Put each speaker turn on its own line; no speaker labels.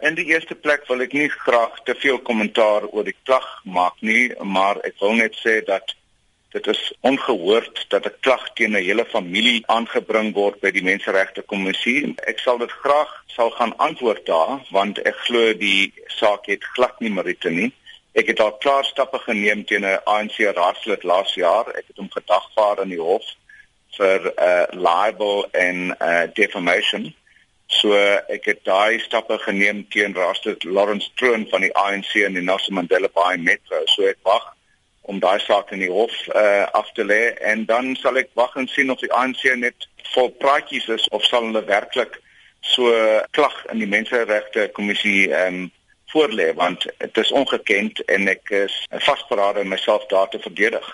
In die eerste plek wil ek nie graag te veel kommentaar oor die klag maak nie, maar ek wil net sê dat dit is ongehoord dat 'n klag teen 'n hele familie aangebring word by die Menseregte Kommissie. Ek sal dit graag sal gaan antwoord daar want ek glo die saak het glad nie meriete nie. Ek het al klaar stappe geneem teen 'n ANC raadslid laas jaar. Ek het hom gedagvaar in die hof vir uh, libel en uh, defamation. So ek het daai stappe geneem teen raadslid Lawrence Troon van die ANC in die Nelson Mandela Bay Metro. So ek wag om daai saak in die hof uh, af te lê en dan sal ek wag en sien of die ANC net vol praatjies is of sal hulle werklik so klag in die menseregte kommissie ehm um, voorlê want dit is ongekend en ek is vasberade om myself daar te verdedig.